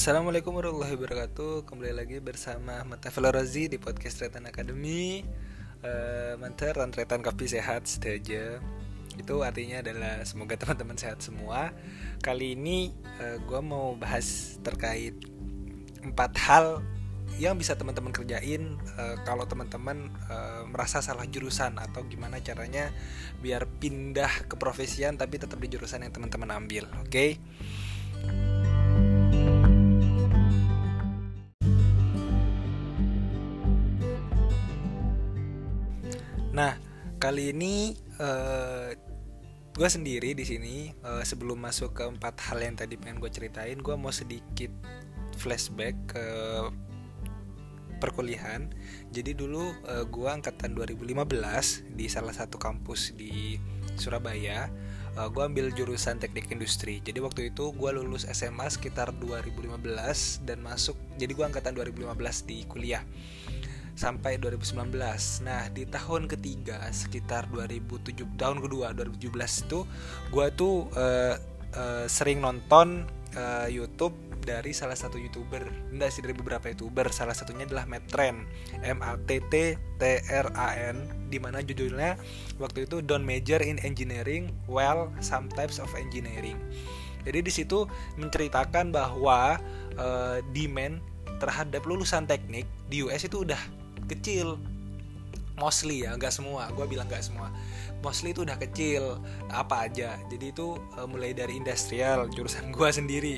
Assalamualaikum warahmatullahi wabarakatuh Kembali lagi bersama Ahmad Tafel di podcast Retan Academy uh, Mantar Retan Kopi Sehat Sedaja Itu artinya adalah semoga teman-teman sehat semua Kali ini uh, eh, gue mau bahas terkait Empat hal yang bisa teman-teman kerjain uh, kalau teman-teman uh, merasa salah jurusan atau gimana caranya biar pindah ke profesian tapi tetap di jurusan yang teman-teman ambil, oke? Okay? Nah, kali ini uh, eh, gue sendiri di sini uh, sebelum masuk ke empat hal yang tadi pengen gue ceritain, gue mau sedikit flashback ke perkuliahan. Jadi dulu uh, eh, gue angkatan 2015 di salah satu kampus di Surabaya. Uh, gue ambil jurusan teknik industri. Jadi waktu itu gue lulus SMA sekitar 2015 dan masuk. Jadi gue angkatan 2015 di kuliah sampai 2019. Nah, di tahun ketiga sekitar 2007 tahun kedua 2017 itu gue tuh uh, uh, sering nonton uh, YouTube dari salah satu youtuber, enggak sih dari beberapa youtuber. Salah satunya adalah Metren, M A T T T R A N, di mana judulnya waktu itu Don't Major in Engineering, Well Some Types of Engineering. Jadi di situ menceritakan bahwa uh, demand terhadap lulusan teknik di US itu udah kecil. Mostly ya nggak semua. Gue bilang nggak semua. Mostly itu udah kecil apa aja. Jadi itu uh, mulai dari industrial jurusan gue sendiri.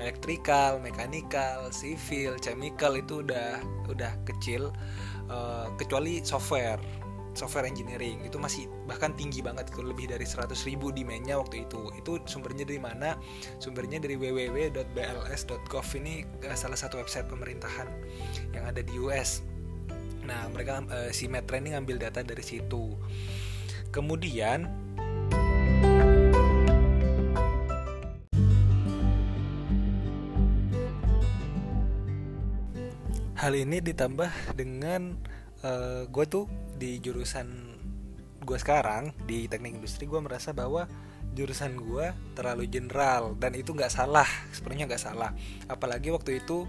Elektrikal mekanikal civil chemical itu udah udah kecil. Uh, kecuali software. Software engineering. Itu masih bahkan tinggi banget itu lebih dari 100 ribu demandnya waktu itu. Itu sumbernya dari mana? Sumbernya dari www.bls.gov ini eh, salah satu website pemerintahan yang ada di US Nah, mereka uh, si Matt ini ngambil data dari situ. Kemudian hal ini ditambah dengan uh, gue tuh di jurusan gue sekarang di teknik industri gue merasa bahwa jurusan gue terlalu general dan itu nggak salah sebenarnya nggak salah apalagi waktu itu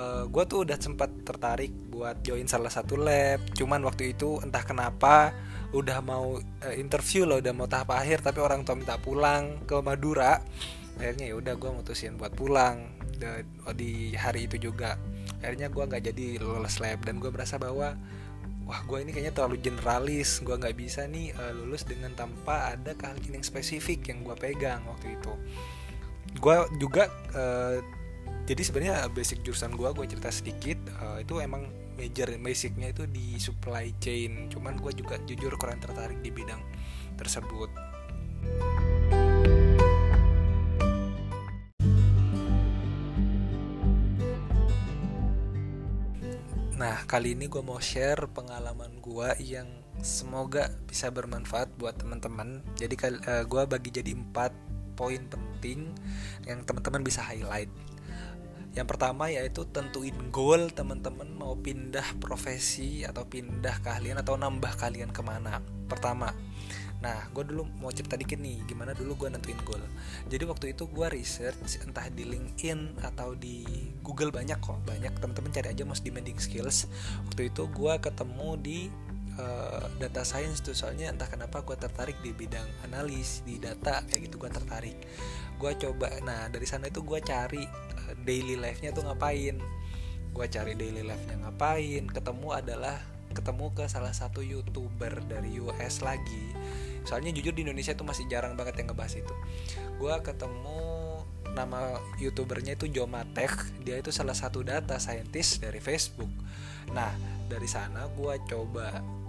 uh, eh, gue tuh udah sempat tertarik buat join salah satu lab. Cuman waktu itu entah kenapa udah mau uh, interview loh udah mau tahap akhir tapi orang tua minta pulang ke Madura. Akhirnya ya udah gue mutusin buat pulang de, di hari itu juga. Akhirnya gue nggak jadi lulus lab dan gue merasa bahwa wah gue ini kayaknya terlalu generalis gue nggak bisa nih uh, lulus dengan tanpa ada keahlian yang spesifik yang gue pegang waktu itu. Gue juga uh, jadi sebenarnya basic jurusan gue gue cerita sedikit uh, itu emang major basicnya itu di supply chain cuman gue juga jujur kurang tertarik di bidang tersebut Nah, kali ini gue mau share pengalaman gue yang semoga bisa bermanfaat buat teman-teman. Jadi, uh, gue bagi jadi empat poin penting yang teman-teman bisa highlight. Yang pertama yaitu tentuin goal teman-teman mau pindah profesi atau pindah keahlian atau nambah kalian ke mana. Pertama, nah gue dulu mau cerita dikit nih gimana dulu gue nentuin goal. Jadi waktu itu gue research entah di LinkedIn atau di Google banyak kok banyak teman-teman cari aja most demanding skills. Waktu itu gue ketemu di uh, data science tuh soalnya entah kenapa gue tertarik di bidang analis di data kayak gitu gue tertarik gue coba. Nah dari sana itu gue cari uh, daily life nya tuh ngapain. Gue cari daily life nya ngapain. Ketemu adalah ketemu ke salah satu youtuber dari US lagi. Soalnya jujur di Indonesia tuh masih jarang banget yang ngebahas itu. Gue ketemu nama youtubernya itu Jomatek dia itu salah satu data scientist dari Facebook. Nah dari sana gue coba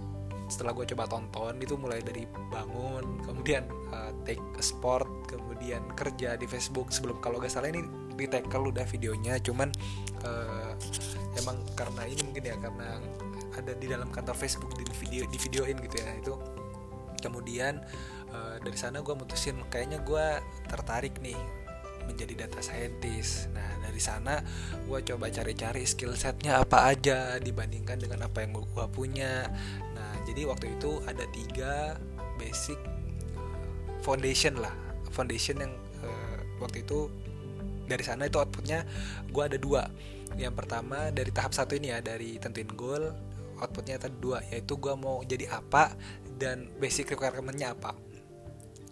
setelah gue coba tonton itu mulai dari bangun kemudian uh, take a sport kemudian kerja di Facebook sebelum kalau gak salah ini di tackle udah videonya cuman uh, emang karena ini mungkin ya karena ada di dalam kantor Facebook di video di videoin gitu ya itu kemudian uh, dari sana gue mutusin kayaknya gue tertarik nih menjadi data scientist. Nah dari sana gue coba cari-cari skill setnya apa aja dibandingkan dengan apa yang gue punya jadi waktu itu ada tiga basic uh, foundation lah. Foundation yang uh, waktu itu dari sana itu outputnya gue ada dua. Yang pertama dari tahap satu ini ya dari tentuin goal outputnya ada dua. Yaitu gue mau jadi apa dan basic requirementnya apa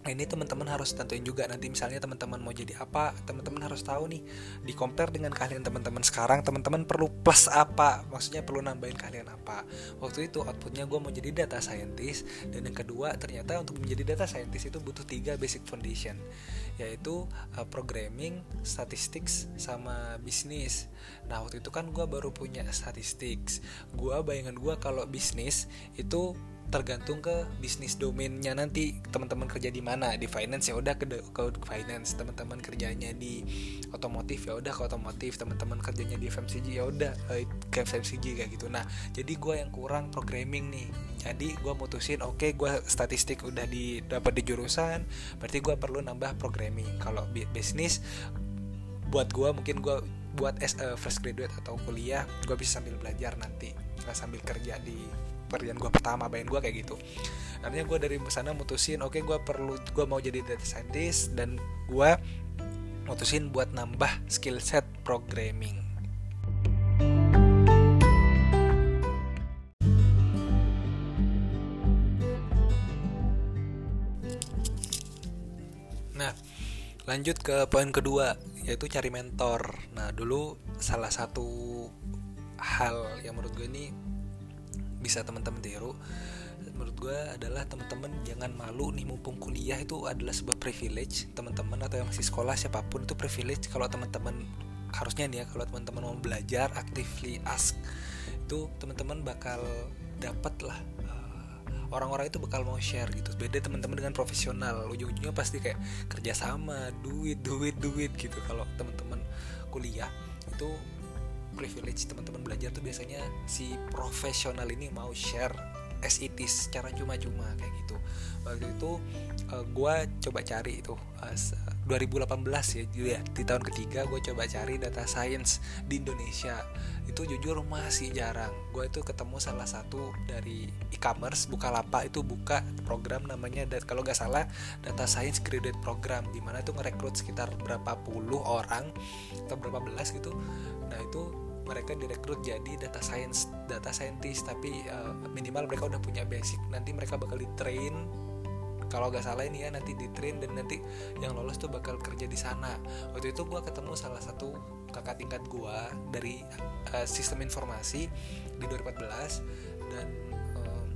Nah ini teman-teman harus tentuin juga nanti misalnya teman-teman mau jadi apa, teman-teman harus tahu nih di compare dengan kalian teman-teman sekarang, teman-teman perlu plus apa, maksudnya perlu nambahin kalian apa. Waktu itu outputnya gue mau jadi data scientist dan yang kedua ternyata untuk menjadi data scientist itu butuh tiga basic foundation yaitu uh, programming, statistics sama bisnis. Nah waktu itu kan gue baru punya statistics, gue bayangan gue kalau bisnis itu tergantung ke bisnis domainnya nanti teman-teman kerja di mana. Di finance ya udah ke, ke finance. Teman-teman kerjanya di otomotif ya udah ke otomotif. Teman-teman kerjanya di FMCG ya udah ke FMCG kayak gitu. Nah jadi gue yang kurang programming nih. Jadi gue mutusin oke okay, gue statistik udah di dapat di jurusan berarti gue perlu nambah programming. Kalau bisnis buat gue mungkin gue buat as a fresh graduate atau kuliah gue bisa sambil belajar nanti. Sambil kerja di pekerjaan gue pertama bayang gue kayak gitu artinya gue dari sana mutusin oke okay, gue perlu gue mau jadi data scientist dan gue mutusin buat nambah skill set programming Nah, lanjut ke poin kedua, yaitu cari mentor. Nah, dulu salah satu hal yang menurut gue ini bisa teman-teman tiru. Menurut gue adalah teman-teman jangan malu nih mumpung kuliah itu adalah sebuah privilege. Teman-teman atau yang masih sekolah siapa pun itu privilege. Kalau teman-teman harusnya nih ya kalau teman-teman mau belajar actively ask itu teman-teman bakal dapat lah eh, orang-orang itu bakal mau share gitu. Beda teman-teman dengan profesional ujung-ujungnya pasti kayak kerjasama duit duit duit gitu. Kalau teman-teman kuliah itu privilege teman-teman belajar tuh biasanya si profesional ini mau share as it secara cuma-cuma kayak gitu. Waktu itu uh, eh, gue coba cari itu uh, 2018 ya ya di tahun ketiga gue coba cari data science di Indonesia. Itu jujur masih jarang. Gue itu ketemu salah satu dari e-commerce buka lapa itu buka program namanya dan kalau nggak salah data science graduate program di mana itu ngerekrut sekitar berapa puluh orang atau berapa belas gitu. Nah itu mereka direkrut jadi data science data scientist tapi uh, minimal mereka udah punya basic. Nanti mereka bakal di train kalau gak salah ini ya nanti di train dan nanti yang lolos tuh bakal kerja di sana. Waktu itu gue ketemu salah satu kakak tingkat gue dari uh, sistem informasi di 2014 dan um,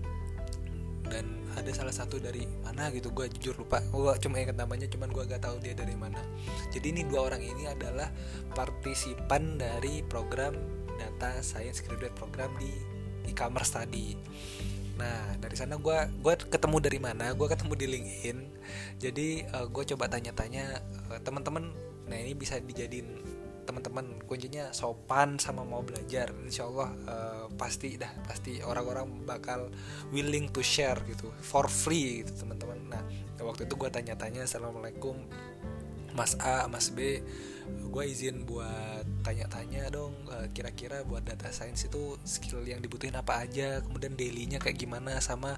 dan ada salah satu dari mana gitu gue jujur lupa. Gue cuma ingat namanya cuman gue gak tahu dia dari mana. Jadi ini dua orang ini adalah partisipan dari program data science graduate program di e-commerce tadi. Nah dari sana gue gue ketemu dari mana gue ketemu di LinkedIn. Jadi uh, eh, gue coba tanya-tanya uh, teman-teman nah ini bisa dijadiin teman-teman kuncinya sopan sama mau belajar. Insya Allah uh, pasti dah pasti orang-orang bakal willing to share gitu for free gitu teman-teman. Nah waktu itu gue tanya-tanya assalamualaikum Mas A Mas B gue izin buat tanya-tanya dong eh, kira-kira buat data science itu skill yang dibutuhin apa aja kemudian dailynya kayak gimana sama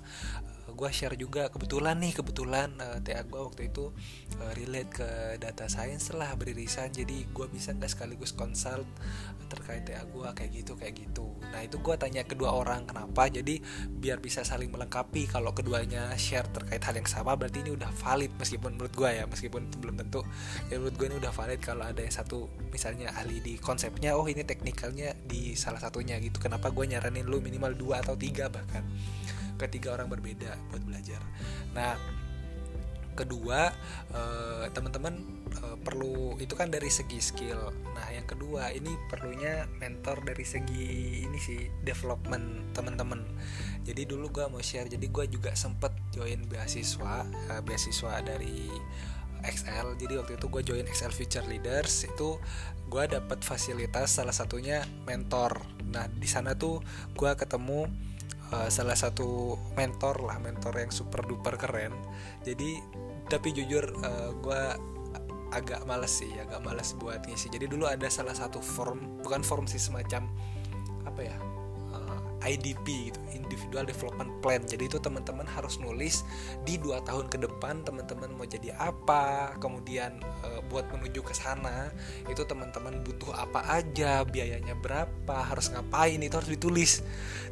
gue share juga kebetulan nih kebetulan uh, TA gue waktu itu uh, relate ke data science lah beririsan. Jadi gue bisa nggak sekaligus konsult terkait TA gue kayak gitu kayak gitu. Nah itu gue tanya kedua orang kenapa? Jadi biar bisa saling melengkapi kalau keduanya share terkait hal yang sama berarti ini udah valid meskipun menurut gue ya meskipun itu belum tentu. Ya menurut gue ini udah valid kalau ada yang satu misalnya ahli di konsepnya oh ini teknikalnya di salah satunya gitu. Kenapa gue nyaranin lu minimal dua atau tiga bahkan ketiga orang berbeda buat belajar. Nah, kedua uh, teman-teman uh, perlu itu kan dari segi skill. Nah, yang kedua ini perlunya mentor dari segi ini sih development teman-teman. Jadi dulu gue mau share, jadi gue juga sempet join beasiswa, uh, beasiswa dari XL. Jadi waktu itu gue join XL Future Leaders itu gue dapat fasilitas salah satunya mentor. Nah di sana tuh gue ketemu uh, salah satu mentor lah mentor yang super duper keren. Jadi tapi jujur uh, eh, gue agak males sih agak males buat ngisi. Jadi dulu ada salah satu form bukan form sih semacam apa ya IDP gitu individual development plan. Jadi itu teman-teman harus nulis di dua tahun ke depan teman-teman mau jadi apa kemudian e, buat menuju ke sana itu teman-teman butuh apa aja biayanya berapa harus ngapain itu harus ditulis.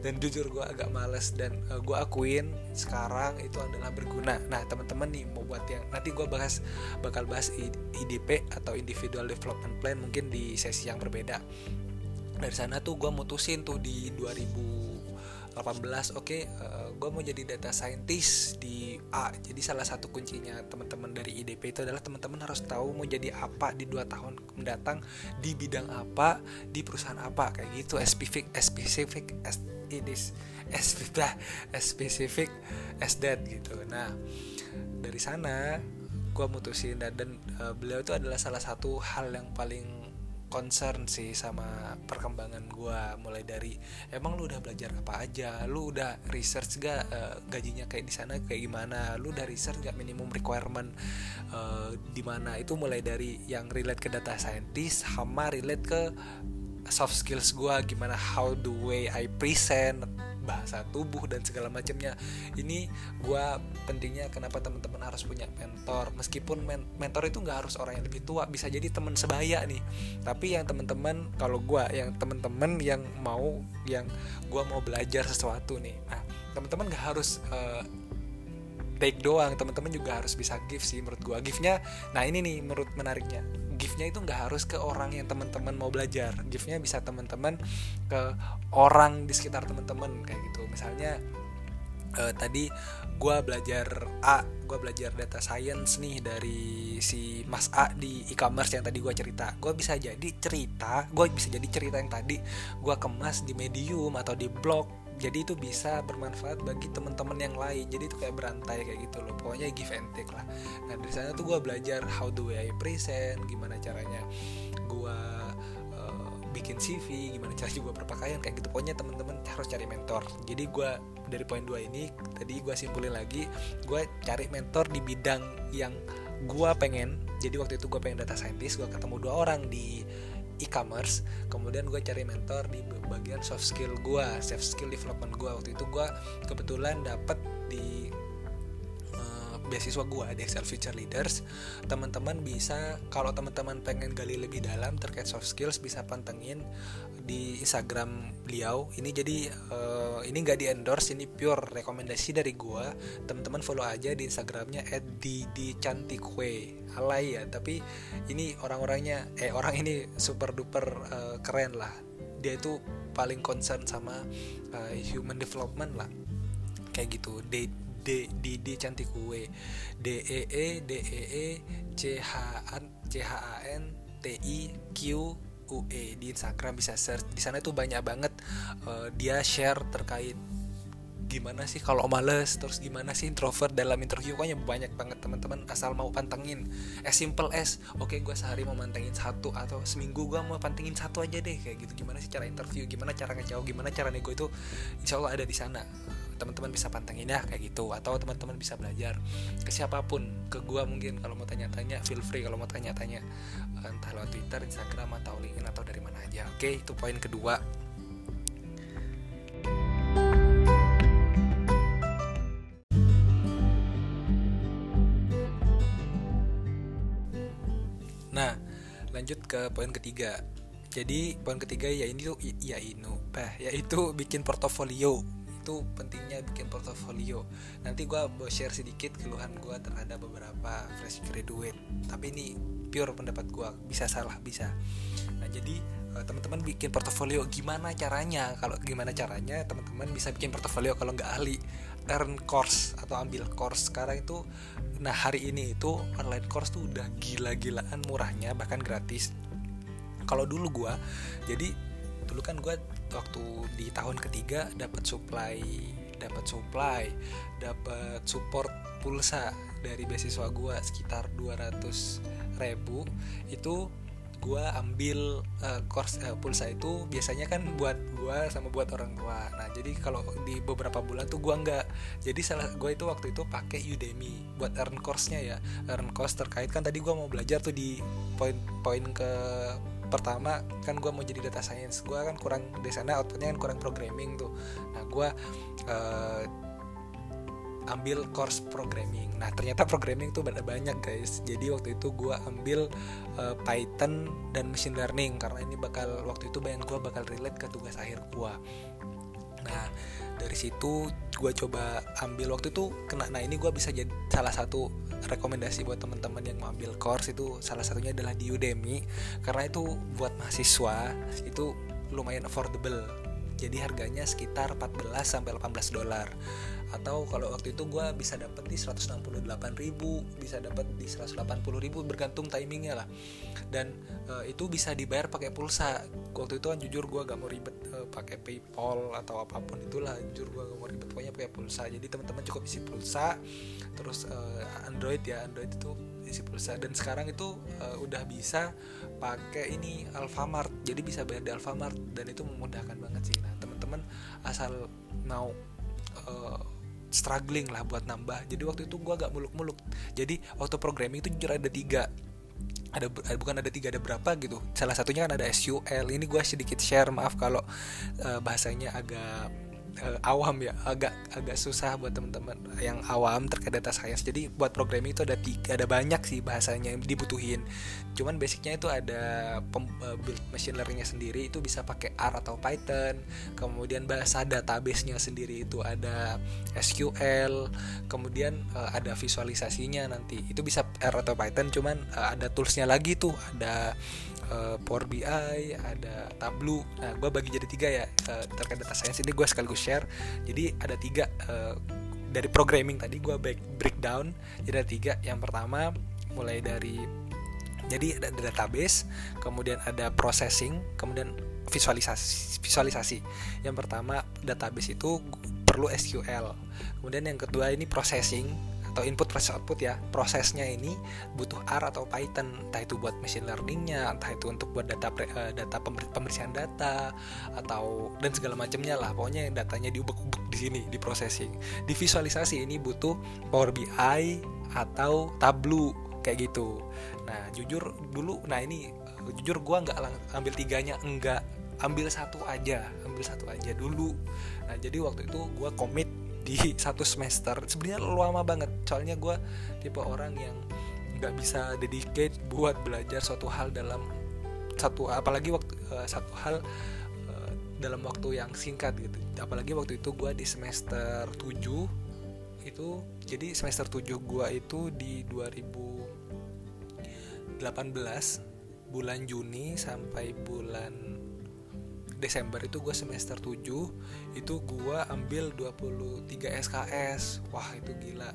Dan jujur gue agak males dan e, gue akuin sekarang itu adalah berguna. Nah teman-teman nih mau buat yang nanti gue bahas bakal bahas IDP atau individual development plan mungkin di sesi yang berbeda dari sana tuh gue mutusin tuh di 2018 oke okay, uh, eh, gue mau jadi data scientist di A. Jadi salah satu kuncinya teman-teman dari IDP itu adalah teman-teman harus tahu mau jadi apa di dua tahun mendatang di bidang apa di perusahaan apa kayak gitu. Spesifik spesifik as it is as spesifik as that gitu. Nah dari sana gue mutusin dan, dan uh, beliau itu adalah salah satu hal yang paling concern sih sama perkembangan gue mulai dari emang lu udah belajar apa aja? Lu udah research gak uh, gajinya kayak di sana kayak gimana? Lu udah research gak minimum requirement uh, di mana? Itu mulai dari yang relate ke data scientist sama relate ke soft skills gue gimana? How the way I present bahasa tubuh dan segala macamnya. Ini gue pentingnya kenapa teman-teman harus punya mentor. Meskipun men mentor itu nggak harus orang yang lebih tua bisa jadi teman sebaya nih. Tapi yang teman-teman kalau gue yang teman-teman yang mau yang gue mau belajar sesuatu nih. Nah teman-teman nggak harus uh, take doang. Teman-teman juga harus bisa give sih menurut gue give-nya nah ini nih menurut menariknya. Giftnya itu nggak harus ke orang yang teman-teman mau belajar. Giftnya bisa teman-teman ke orang di sekitar teman-teman kayak gitu. Misalnya uh, tadi gue belajar A gue belajar data science nih dari si Mas A di e-commerce yang tadi gue cerita. Gue bisa jadi cerita gue bisa jadi cerita yang tadi gue kemas di medium atau di blog jadi itu bisa bermanfaat bagi teman-teman yang lain. Jadi itu kayak berantai kayak gitu loh. Pokoknya give and take lah. Nah dari sana tuh gue belajar how do I present gimana caranya gue uh, bikin CV gimana caranya gue berpakaian kayak gitu. Pokoknya teman-teman harus cari mentor. Jadi gue dari poin dua ini tadi gue simpulin lagi gue cari mentor di bidang yang gue pengen. Jadi waktu itu gue pengen data scientist gue ketemu dua orang di e-commerce kemudian gue cari mentor di bagian soft skill gue soft skill development gue waktu itu gue kebetulan dapet di beasiswa gue di Excel Future Leaders teman-teman bisa kalau teman-teman pengen gali lebih dalam terkait soft skills bisa pantengin di Instagram beliau. Ini jadi uh, ini nggak di endorse ini pure rekomendasi dari gue teman-teman follow aja di Instagramnya @didicantikwe. Alay ya tapi ini orang-orangnya eh orang ini super duper uh, keren lah. Dia itu paling concern sama uh, human development lah. Kayak gitu D D D cantik kue. D E E D E E C H A C H A N T I Q U E. Di Instagram bisa search. Di sana tuh banyak banget uh, dia share terkait gimana sih kalau males? Terus gimana sih introvert dalam interview? Kayaknya banyak banget teman-teman asal mau pantengin. As simple as oke okay, gue sehari mau pantengin satu atau seminggu gue mau pantengin satu aja deh kayak gitu. Gimana sih cara interview? Gimana cara ngejauh? Gimana cara nego itu? Insya Allah ada di sana. Teman-teman bisa pantengin ya kayak gitu. Atau teman-teman bisa belajar ke siapa pun ke gue mungkin. Kalau mau tanya-tanya feel free. Kalau mau tanya-tanya entah lewat Twitter, Instagram atau LinkedIn atau dari mana aja. Oke itu poin kedua lanjut ke poin ketiga. Jadi poin ketiga ya ini tuh ya ini, bah, yaitu bikin portofolio. Itu pentingnya bikin portofolio. Nanti gue mau share sedikit keluhan gue terhadap beberapa fresh graduate. Tapi ini pure pendapat gue, bisa salah bisa. Nah jadi eh, teman-teman bikin portofolio gimana caranya? Kalau gimana caranya teman-teman bisa bikin portofolio kalau nggak ahli earn course atau ambil course sekarang itu nah hari ini itu online course tuh udah gila-gilaan murahnya bahkan gratis. Kalau dulu gue jadi dulu kan gue waktu di tahun ketiga dapat supply dapat supply dapat support pulsa dari beasiswa gue sekitar 200 ribu. Itu gue ambil uh, course uh, pulsa itu biasanya kan buat gue sama buat orang tua. Nah jadi kalau di beberapa bulan tuh gue nggak. Jadi salah gue itu waktu itu pakai Udemy buat earn course-nya ya earn course terkait. Kan tadi gue mau belajar tuh di poin-poin ke pertama kan gue mau jadi data science. Gue kan kurang di sana outputnya kan kurang programming tuh. Nah gue uh, ambil course programming. Nah ternyata programming tuh banyak banyak guys. Jadi waktu itu gue ambil uh, Python dan machine learning karena ini bakal waktu itu bayan gue bakal relate ke tugas akhir gue. Nah dari situ gue coba ambil waktu itu kena. Nah ini gue bisa jadi salah satu rekomendasi buat teman-teman yang mau ambil course itu salah satunya adalah di Udemy karena itu buat mahasiswa itu lumayan affordable jadi harganya sekitar 14 sampai 18 dolar. Atau kalau waktu itu gue bisa dapat di 168 ribu bisa dapat di 180 ribu bergantung timingnya lah. Dan uh, itu bisa dibayar pakai pulsa. Waktu itu kan jujur gue gak mau ribet uh, pakai PayPal atau apa pun itulah. Jujur gue gak mau ribet pokoknya pakai pulsa. Jadi teman-teman cukup isi pulsa. Terus uh, Android ya Android itu isi pulsa. Dan sekarang itu uh, udah bisa pakai ini Alfamart. Jadi bisa bayar di Alfamart dan itu memudahkan banget sih. Nah teman-teman asal mau uh, struggling lah buat nambah. Jadi waktu itu gue agak muluk-muluk. Jadi waktu programming itu jujur ada tiga. Ada eh, bukan ada tiga ada berapa gitu. Salah satunya kan ada SQL ini gue sedikit share maaf kalau uh, bahasanya agak uh, awam ya agak agak susah buat teman-teman yang awam terkait data science. Jadi buat programming itu ada tiga ada banyak sih bahasanya yang dibutuhin. Cuman basicnya itu ada pem, uh, build machine learningnya sendiri itu bisa pakai R atau Python. Kemudian bahasa database-nya sendiri itu ada SQL kemudian uh, ada visualisasinya nanti. Itu bisa R atau Python cuman uh, ada toolsnya lagi tuh ada uh, Power BI, ada Tableau. Nah, gue bagi jadi tiga ya uh, terkait data science ini gue sekaligus share. Jadi ada tiga uh, dari programming tadi gue break breakdown. Jadi ada tiga. Yang pertama mulai dari jadi ada database, kemudian ada processing, kemudian visualisasi. Visualisasi. Yang pertama database itu perlu SQL. Kemudian yang kedua ini processing atau input versus output ya. Prosesnya ini butuh R atau Python. Entah itu buat machine learningnya entah itu untuk buat data uh, data pembersihan data atau dan segala macamnya lah. Pokoknya datanya diubek-ubek di sini di processing. Di visualisasi ini butuh Power BI atau Tableau kayak gitu. Nah jujur dulu nah ini jujur gue nggak ambil tiganya enggak ambil satu aja ambil satu aja dulu. Nah jadi waktu itu gue komit di satu semester. Sebenarnya lama banget. Soalnya gue tipe orang yang nggak bisa dedicate buat belajar suatu hal dalam satu apalagi waktu uh, satu hal uh, dalam waktu yang singkat gitu. Apalagi waktu itu gue di semester 7 itu jadi semester 7 gue itu di 2018 bulan Juni sampai bulan Desember itu gue semester 7 itu gue ambil 23 SKS wah itu gila.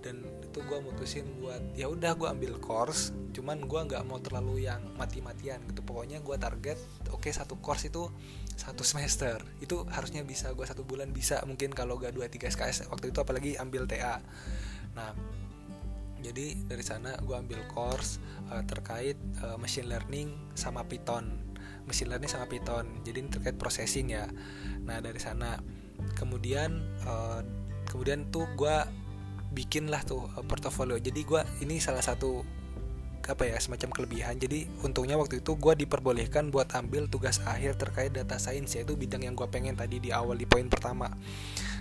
Dan itu gue mutusin buat ya udah gue ambil course cuman gue nggak mau terlalu yang mati-matian gitu. Pokoknya gue target oke okay, satu course itu satu semester. Itu harusnya bisa gue satu bulan bisa mungkin kalau gak 2 3 SKS waktu itu apalagi ambil TA nah jadi dari sana gue ambil course uh, terkait uh, machine learning sama Python machine learning sama Python. Jadi ini terkait processing ya. Nah dari sana. Kemudian uh, kemudian tuh gue bikin lah tuh uh, portofolio. Jadi gue ini salah satu apa ya semacam kelebihan. Jadi untungnya waktu itu gue diperbolehkan buat ambil tugas akhir terkait data science yaitu bidang yang gue pengen tadi di awal di poin pertama.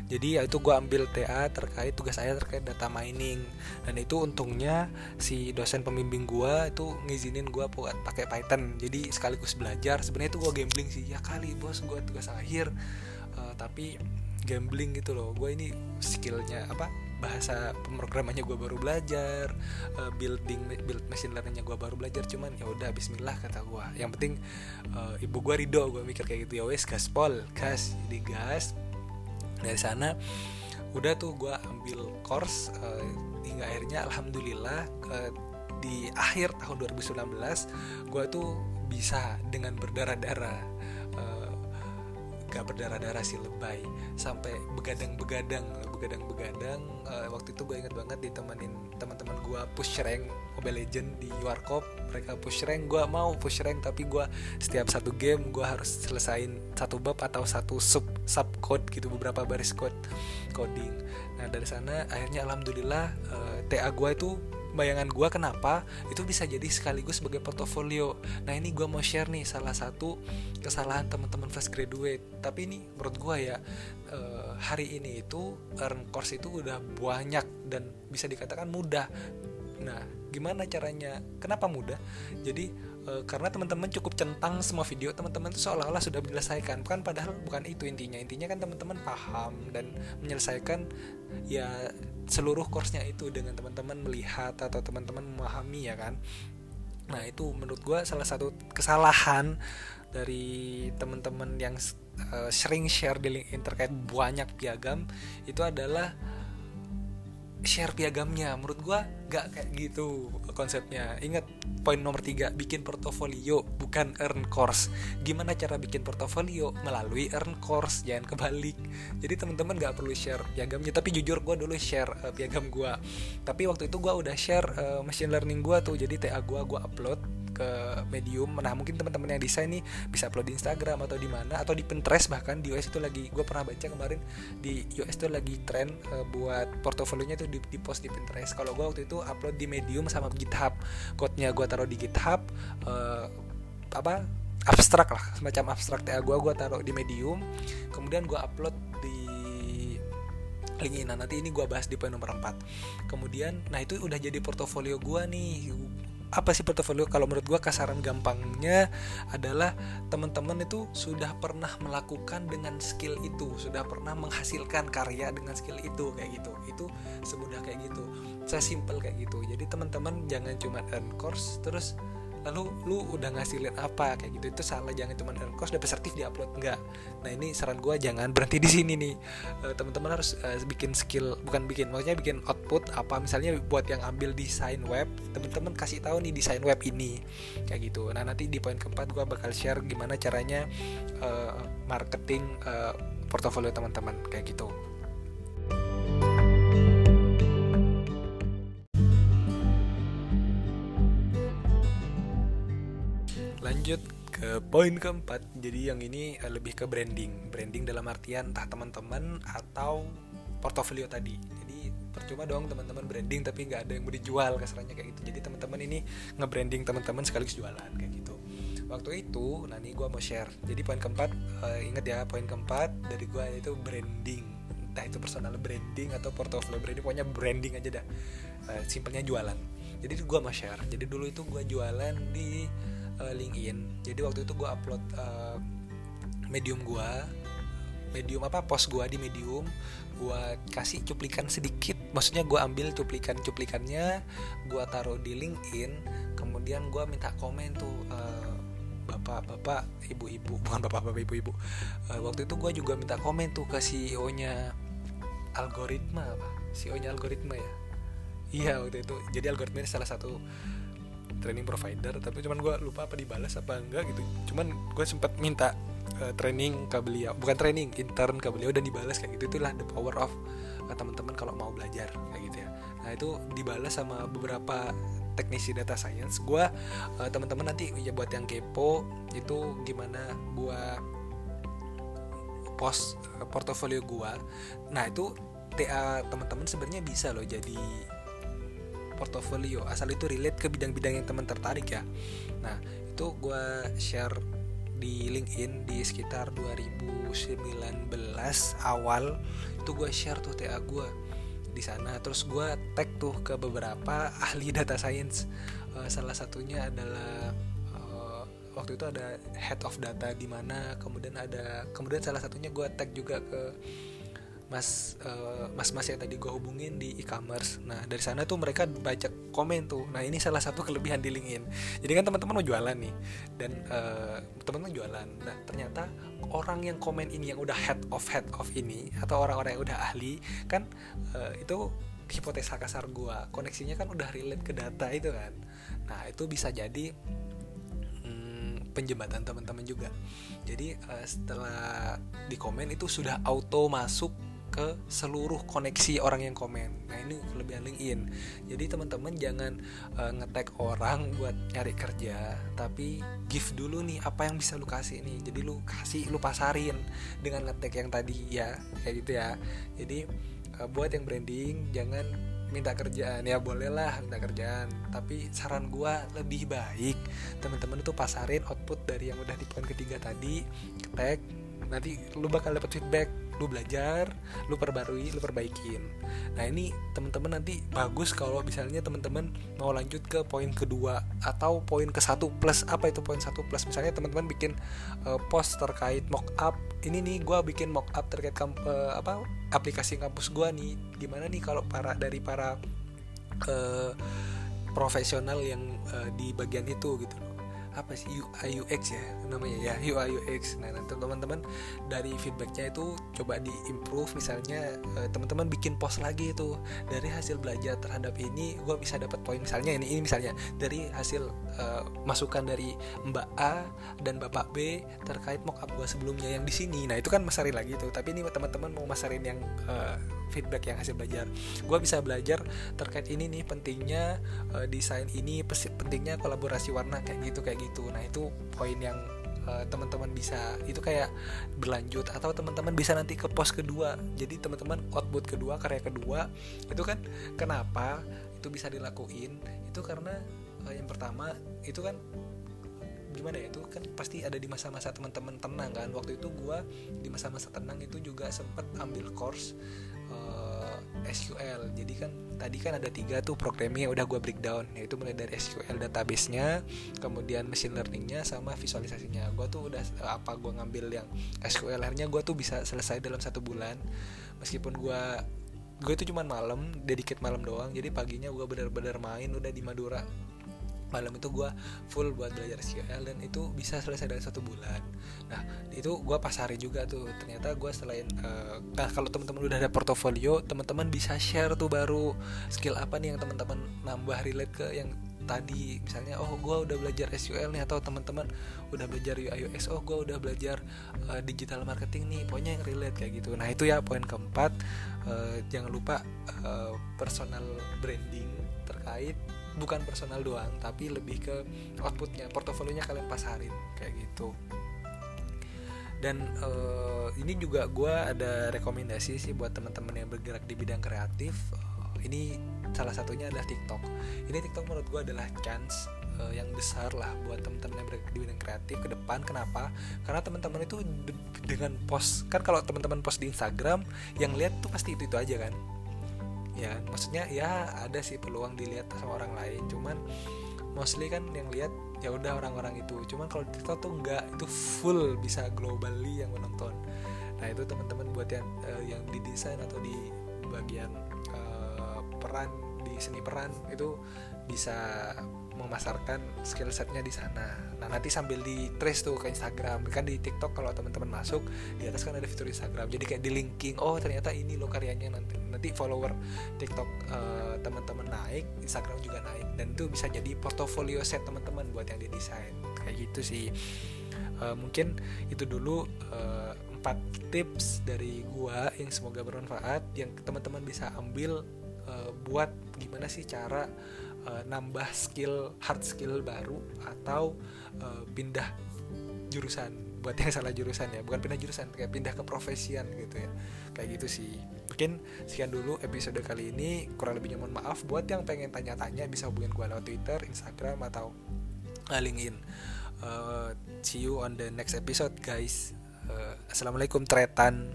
Jadi ya itu gue ambil TA terkait tugas saya terkait data mining. Dan itu untungnya si dosen pembimbing gue itu ngizinin gue buat pakai Python. Jadi sekaligus belajar. Sebenarnya itu gue gambling sih. Ya kali bos gue tugas akhir. Uh, tapi gambling gitu loh. Gue ini skillnya apa bahasa pemrogramannya gue baru belajar uh, building build machine learningnya gue baru belajar cuman ya udah Bismillah kata gue yang penting uh, ibu gue ridho gue mikir kayak gitu. Ya wes gaspol gas. Jadi gas. Dari sana udah tuh gue ambil course uh, hingga akhirnya alhamdulillah uh, di akhir tahun 2019 gue tuh bisa dengan berdarah-darah gak berdarah-darah sih lebay. Sampai begadang-begadang begadang-begadang uh, waktu itu gue inget banget ditemenin teman-teman gue push rank Mobile Legend di Warkop. Mereka push rank gue mau push rank tapi gue setiap satu game gue harus selesain satu bab atau satu sub sub code gitu beberapa baris code coding. Nah dari sana akhirnya alhamdulillah uh, TA gue itu bayangan gue kenapa itu bisa jadi sekaligus sebagai portofolio. Nah ini gue mau share nih salah satu kesalahan teman-teman fresh graduate. Tapi ini menurut gue ya uh, hari ini itu earn course itu udah banyak dan bisa dikatakan mudah. Nah gimana caranya? Kenapa mudah? Jadi e, karena teman-teman cukup centang semua video teman-teman itu seolah-olah sudah menyelesaikan. Kan padahal bukan itu intinya. Intinya kan teman-teman paham dan menyelesaikan ya seluruh course-nya itu dengan teman-teman melihat atau teman-teman memahami ya kan? Nah itu menurut gue salah satu kesalahan dari teman-teman yang uh, sering share di LinkedIn terkait banyak piagam itu adalah share piagamnya. Menurut gue gak kayak gitu konsepnya. Ingat poin nomor tiga bikin portofolio bukan earn course. Gimana cara bikin portofolio? Melalui earn course jangan kebalik. Jadi teman-teman gak perlu share piagamnya. Tapi jujur gue dulu share uh, piagam gue tapi waktu itu gue udah share uh, machine learning gue tuh. Jadi TA gue gue upload ke Medium. Nah mungkin teman-teman yang desain nih bisa upload di Instagram atau di mana atau di Pinterest bahkan di US itu lagi gue pernah baca kemarin di US itu lagi tren uh, buat portofolionya itu di, post di Pinterest. Kalau gue waktu itu upload di Medium sama GitHub, code-nya gue taruh di GitHub. Uh, apa abstrak lah semacam abstrak TA gue gue taruh di Medium kemudian gue upload di LinkedIn nah nanti ini gue bahas di poin nomor 4 kemudian nah itu udah jadi portofolio gue nih apa sih portofolio? Kalau menurut gue kasaran gampangnya adalah teman-teman itu sudah pernah melakukan dengan skill itu sudah pernah menghasilkan karya dengan skill itu kayak gitu. Itu semudah kayak gitu saya simple kayak gitu. Jadi teman-teman jangan cuma earn course terus lalu lu udah ngasilin apa kayak gitu itu salah jangan cuma earn course dapat sertif di upload enggak. Nah ini saran gue jangan berhenti di sini nih. Uh, teman-teman harus uh, bikin skill bukan bikin maksudnya bikin output apa misalnya buat yang ambil desain web teman-teman kasih tahu nih desain web ini kayak gitu. Nah nanti di poin keempat gue bakal share gimana caranya uh, marketing uh, portofolio teman-teman kayak gitu lanjut ke poin keempat. Jadi yang ini eh, lebih ke branding. Branding dalam artian entah teman-teman atau portofolio tadi. Jadi percuma dong teman-teman branding tapi nggak ada yang mau dijual kasarnya kayak gitu. Jadi teman-teman ini nge-branding teman-teman sekaligus jualan kayak gitu. Waktu itu nah ini gue mau share. Jadi poin keempat uh, ingat ya poin keempat dari gue itu branding. Entah itu personal branding atau portofolio branding pokoknya branding aja dah. Uh, simpelnya jualan. Jadi gue mau share. Jadi dulu itu gue jualan di uh, LinkedIn. Jadi waktu itu gue upload uh, medium gue medium apa post gue di medium gue kasih cuplikan sedikit. Maksudnya gue ambil cuplikan cuplikannya gue taruh di LinkedIn kemudian gue minta komen tuh uh, bapak-bapak ibu-ibu bukan bapak-bapak ibu-ibu. Uh, waktu itu gue juga minta komen tuh ke CEO nya algoritma apa? CEO nya algoritma ya? Iya waktu itu. Jadi algoritma ini salah satu training provider tapi cuman gue lupa apa dibalas apa enggak gitu. Cuman gue sempat minta uh, training ke beliau bukan training intern ke beliau dan dibalas kayak gitu itulah the power of uh, teman-teman kalau mau belajar kayak gitu ya. Nah itu dibalas sama beberapa teknisi data science. Gue uh, teman-teman nanti ya buat yang kepo itu gimana gue post uh, portofolio gue nah itu TA teman-teman sebenarnya bisa loh jadi portofolio asal itu relate ke bidang-bidang yang teman tertarik ya. Nah itu gue share di LinkedIn di sekitar 2019 awal itu gue share tuh TA gue di sana. Terus gue tag tuh ke beberapa ahli data science. Uh, salah satunya adalah uh, waktu itu ada head of data di mana kemudian ada kemudian salah satunya gue tag juga ke mas uh, mas mas yang tadi gue hubungin di e-commerce. Nah dari sana tuh mereka baca komen tuh. Nah ini salah satu kelebihan di LinkedIn. Jadi kan teman-teman mau jualan nih dan uh, teman-teman jualan. Nah ternyata orang yang komen ini yang udah head of head of ini atau orang-orang yang udah ahli kan uh, itu hipotesa kasar gue koneksinya kan udah relate ke data itu kan. Nah itu bisa jadi hmm, penjembatan teman-teman juga. Jadi uh, setelah di komen itu sudah auto masuk ke seluruh koneksi orang yang komen. Nah ini kelebihan LinkedIn. Jadi teman-teman jangan uh, ngetek orang buat nyari kerja, tapi give dulu nih apa yang bisa lu kasih nih. Jadi lu kasih, lu pasarin dengan ngetek yang tadi ya, kayak gitu ya. Jadi uh, buat yang branding jangan minta kerjaan ya bolehlah minta kerjaan tapi saran gua lebih baik teman-teman itu pasarin output dari yang udah di poin ketiga tadi tag nanti lu bakal dapat feedback lu belajar lu perbarui lu perbaikin. Nah ini teman-teman nanti bagus kalau misalnya teman-teman mau lanjut ke poin kedua atau poin ke satu plus apa itu poin satu plus? Misalnya teman-teman bikin uh, post terkait mock up ini nih gue bikin mock up terkait kamp, uh, apa aplikasi kampus gue nih. Gimana nih kalau para dari para uh, profesional yang uh, di bagian itu gitu apa sih UI UX ya namanya ya UI UX nah nanti teman-teman dari feedbacknya itu coba di improve misalnya eh, teman-teman bikin post lagi itu dari hasil belajar terhadap ini gue bisa dapat poin. Misalnya ini ini misalnya dari hasil uh, masukan dari Mbak A dan Bapak B terkait mockup gue sebelumnya yang di sini. Nah itu kan masarin lagi tuh. Tapi ini teman-teman mau masarin yang uh, feedback yang hasil belajar. Gue bisa belajar terkait ini nih pentingnya uh, desain ini pentingnya kolaborasi warna kayak gitu kayak gitu nah itu poin yang uh, teman-teman bisa itu kayak berlanjut atau teman-teman bisa nanti ke pos kedua. Jadi teman-teman output kedua karya kedua itu kan kenapa itu bisa dilakuin? Itu karena uh, yang pertama itu kan gimana ya itu kan pasti ada di masa-masa teman-teman tenang kan. Waktu itu gue di masa-masa tenang itu juga sempat ambil course uh, eh, SQL jadi kan tadi kan ada tiga tuh programnya udah gue breakdown yaitu mulai dari SQL database-nya kemudian machine learning-nya sama visualisasinya. Gue tuh udah apa gue ngambil yang SQL akhirnya gue tuh bisa selesai dalam satu bulan. Meskipun gue gue itu cuma malam dedicate malam doang jadi paginya gue bener-bener main udah di Madura malam itu gue full buat belajar SQL dan itu bisa selesai dalam satu bulan. Nah itu gue pasari juga tuh. Ternyata gue selain uh, nah kalau teman-teman udah ada portofolio teman-teman bisa share tuh baru skill apa nih yang teman-teman nambah relate ke yang tadi. Misalnya oh gue udah belajar SQL nih atau teman-teman udah belajar UI UX oh gue udah belajar uh, digital marketing nih pokoknya yang relate kayak gitu. Nah itu ya poin keempat. Uh, jangan lupa uh, personal branding terkait bukan personal doang tapi lebih ke outputnya portofolionya kalian pasarin kayak gitu. Dan uh, ini juga gue ada rekomendasi sih buat teman-teman yang bergerak di bidang kreatif. Uh, ini salah satunya adalah TikTok. Ini TikTok menurut gue adalah chance uh, yang besar lah buat teman-teman yang bergerak di bidang kreatif ke depan. Kenapa? Karena teman-teman itu dengan post kan kalau teman-teman post di Instagram yang lihat tuh pasti itu itu aja kan ya maksudnya ya ada sih peluang dilihat sama orang lain. Cuman mostly kan yang lihat ya udah orang-orang itu. Cuman kalau TikTok tuh enggak itu full bisa globally yang menonton. Nah itu teman-teman buat yang uh, yang di desain atau di bagian uh, peran di seni peran itu bisa memasarkan skill setnya di sana. Nah nanti sambil di trace tuh ke Instagram kan di TikTok kalau teman-teman masuk di atas kan ada fitur Instagram. Jadi kayak di linking oh ternyata ini lo karyanya nanti nanti follower TikTok uh, teman-teman naik, Instagram juga naik dan itu bisa jadi portofolio set teman-teman buat yang didesain kayak gitu sih. Uh, mungkin itu dulu uh, empat tips dari gua yang semoga bermanfaat yang teman-teman bisa ambil uh, buat gimana sih cara uh, nambah skill hard skill baru atau uh, pindah jurusan. Buat yang salah jurusan ya bukan pindah jurusan kayak pindah ke profesian gitu ya. Kayak gitu sih. Mungkin sekian dulu episode kali ini. Kurang lebihnya mohon maaf buat yang pengen tanya-tanya bisa hubungin gue lewat Twitter Instagram atau uh, LinkedIn. Uh, see you on the next episode guys. Uh, assalamualaikum tretan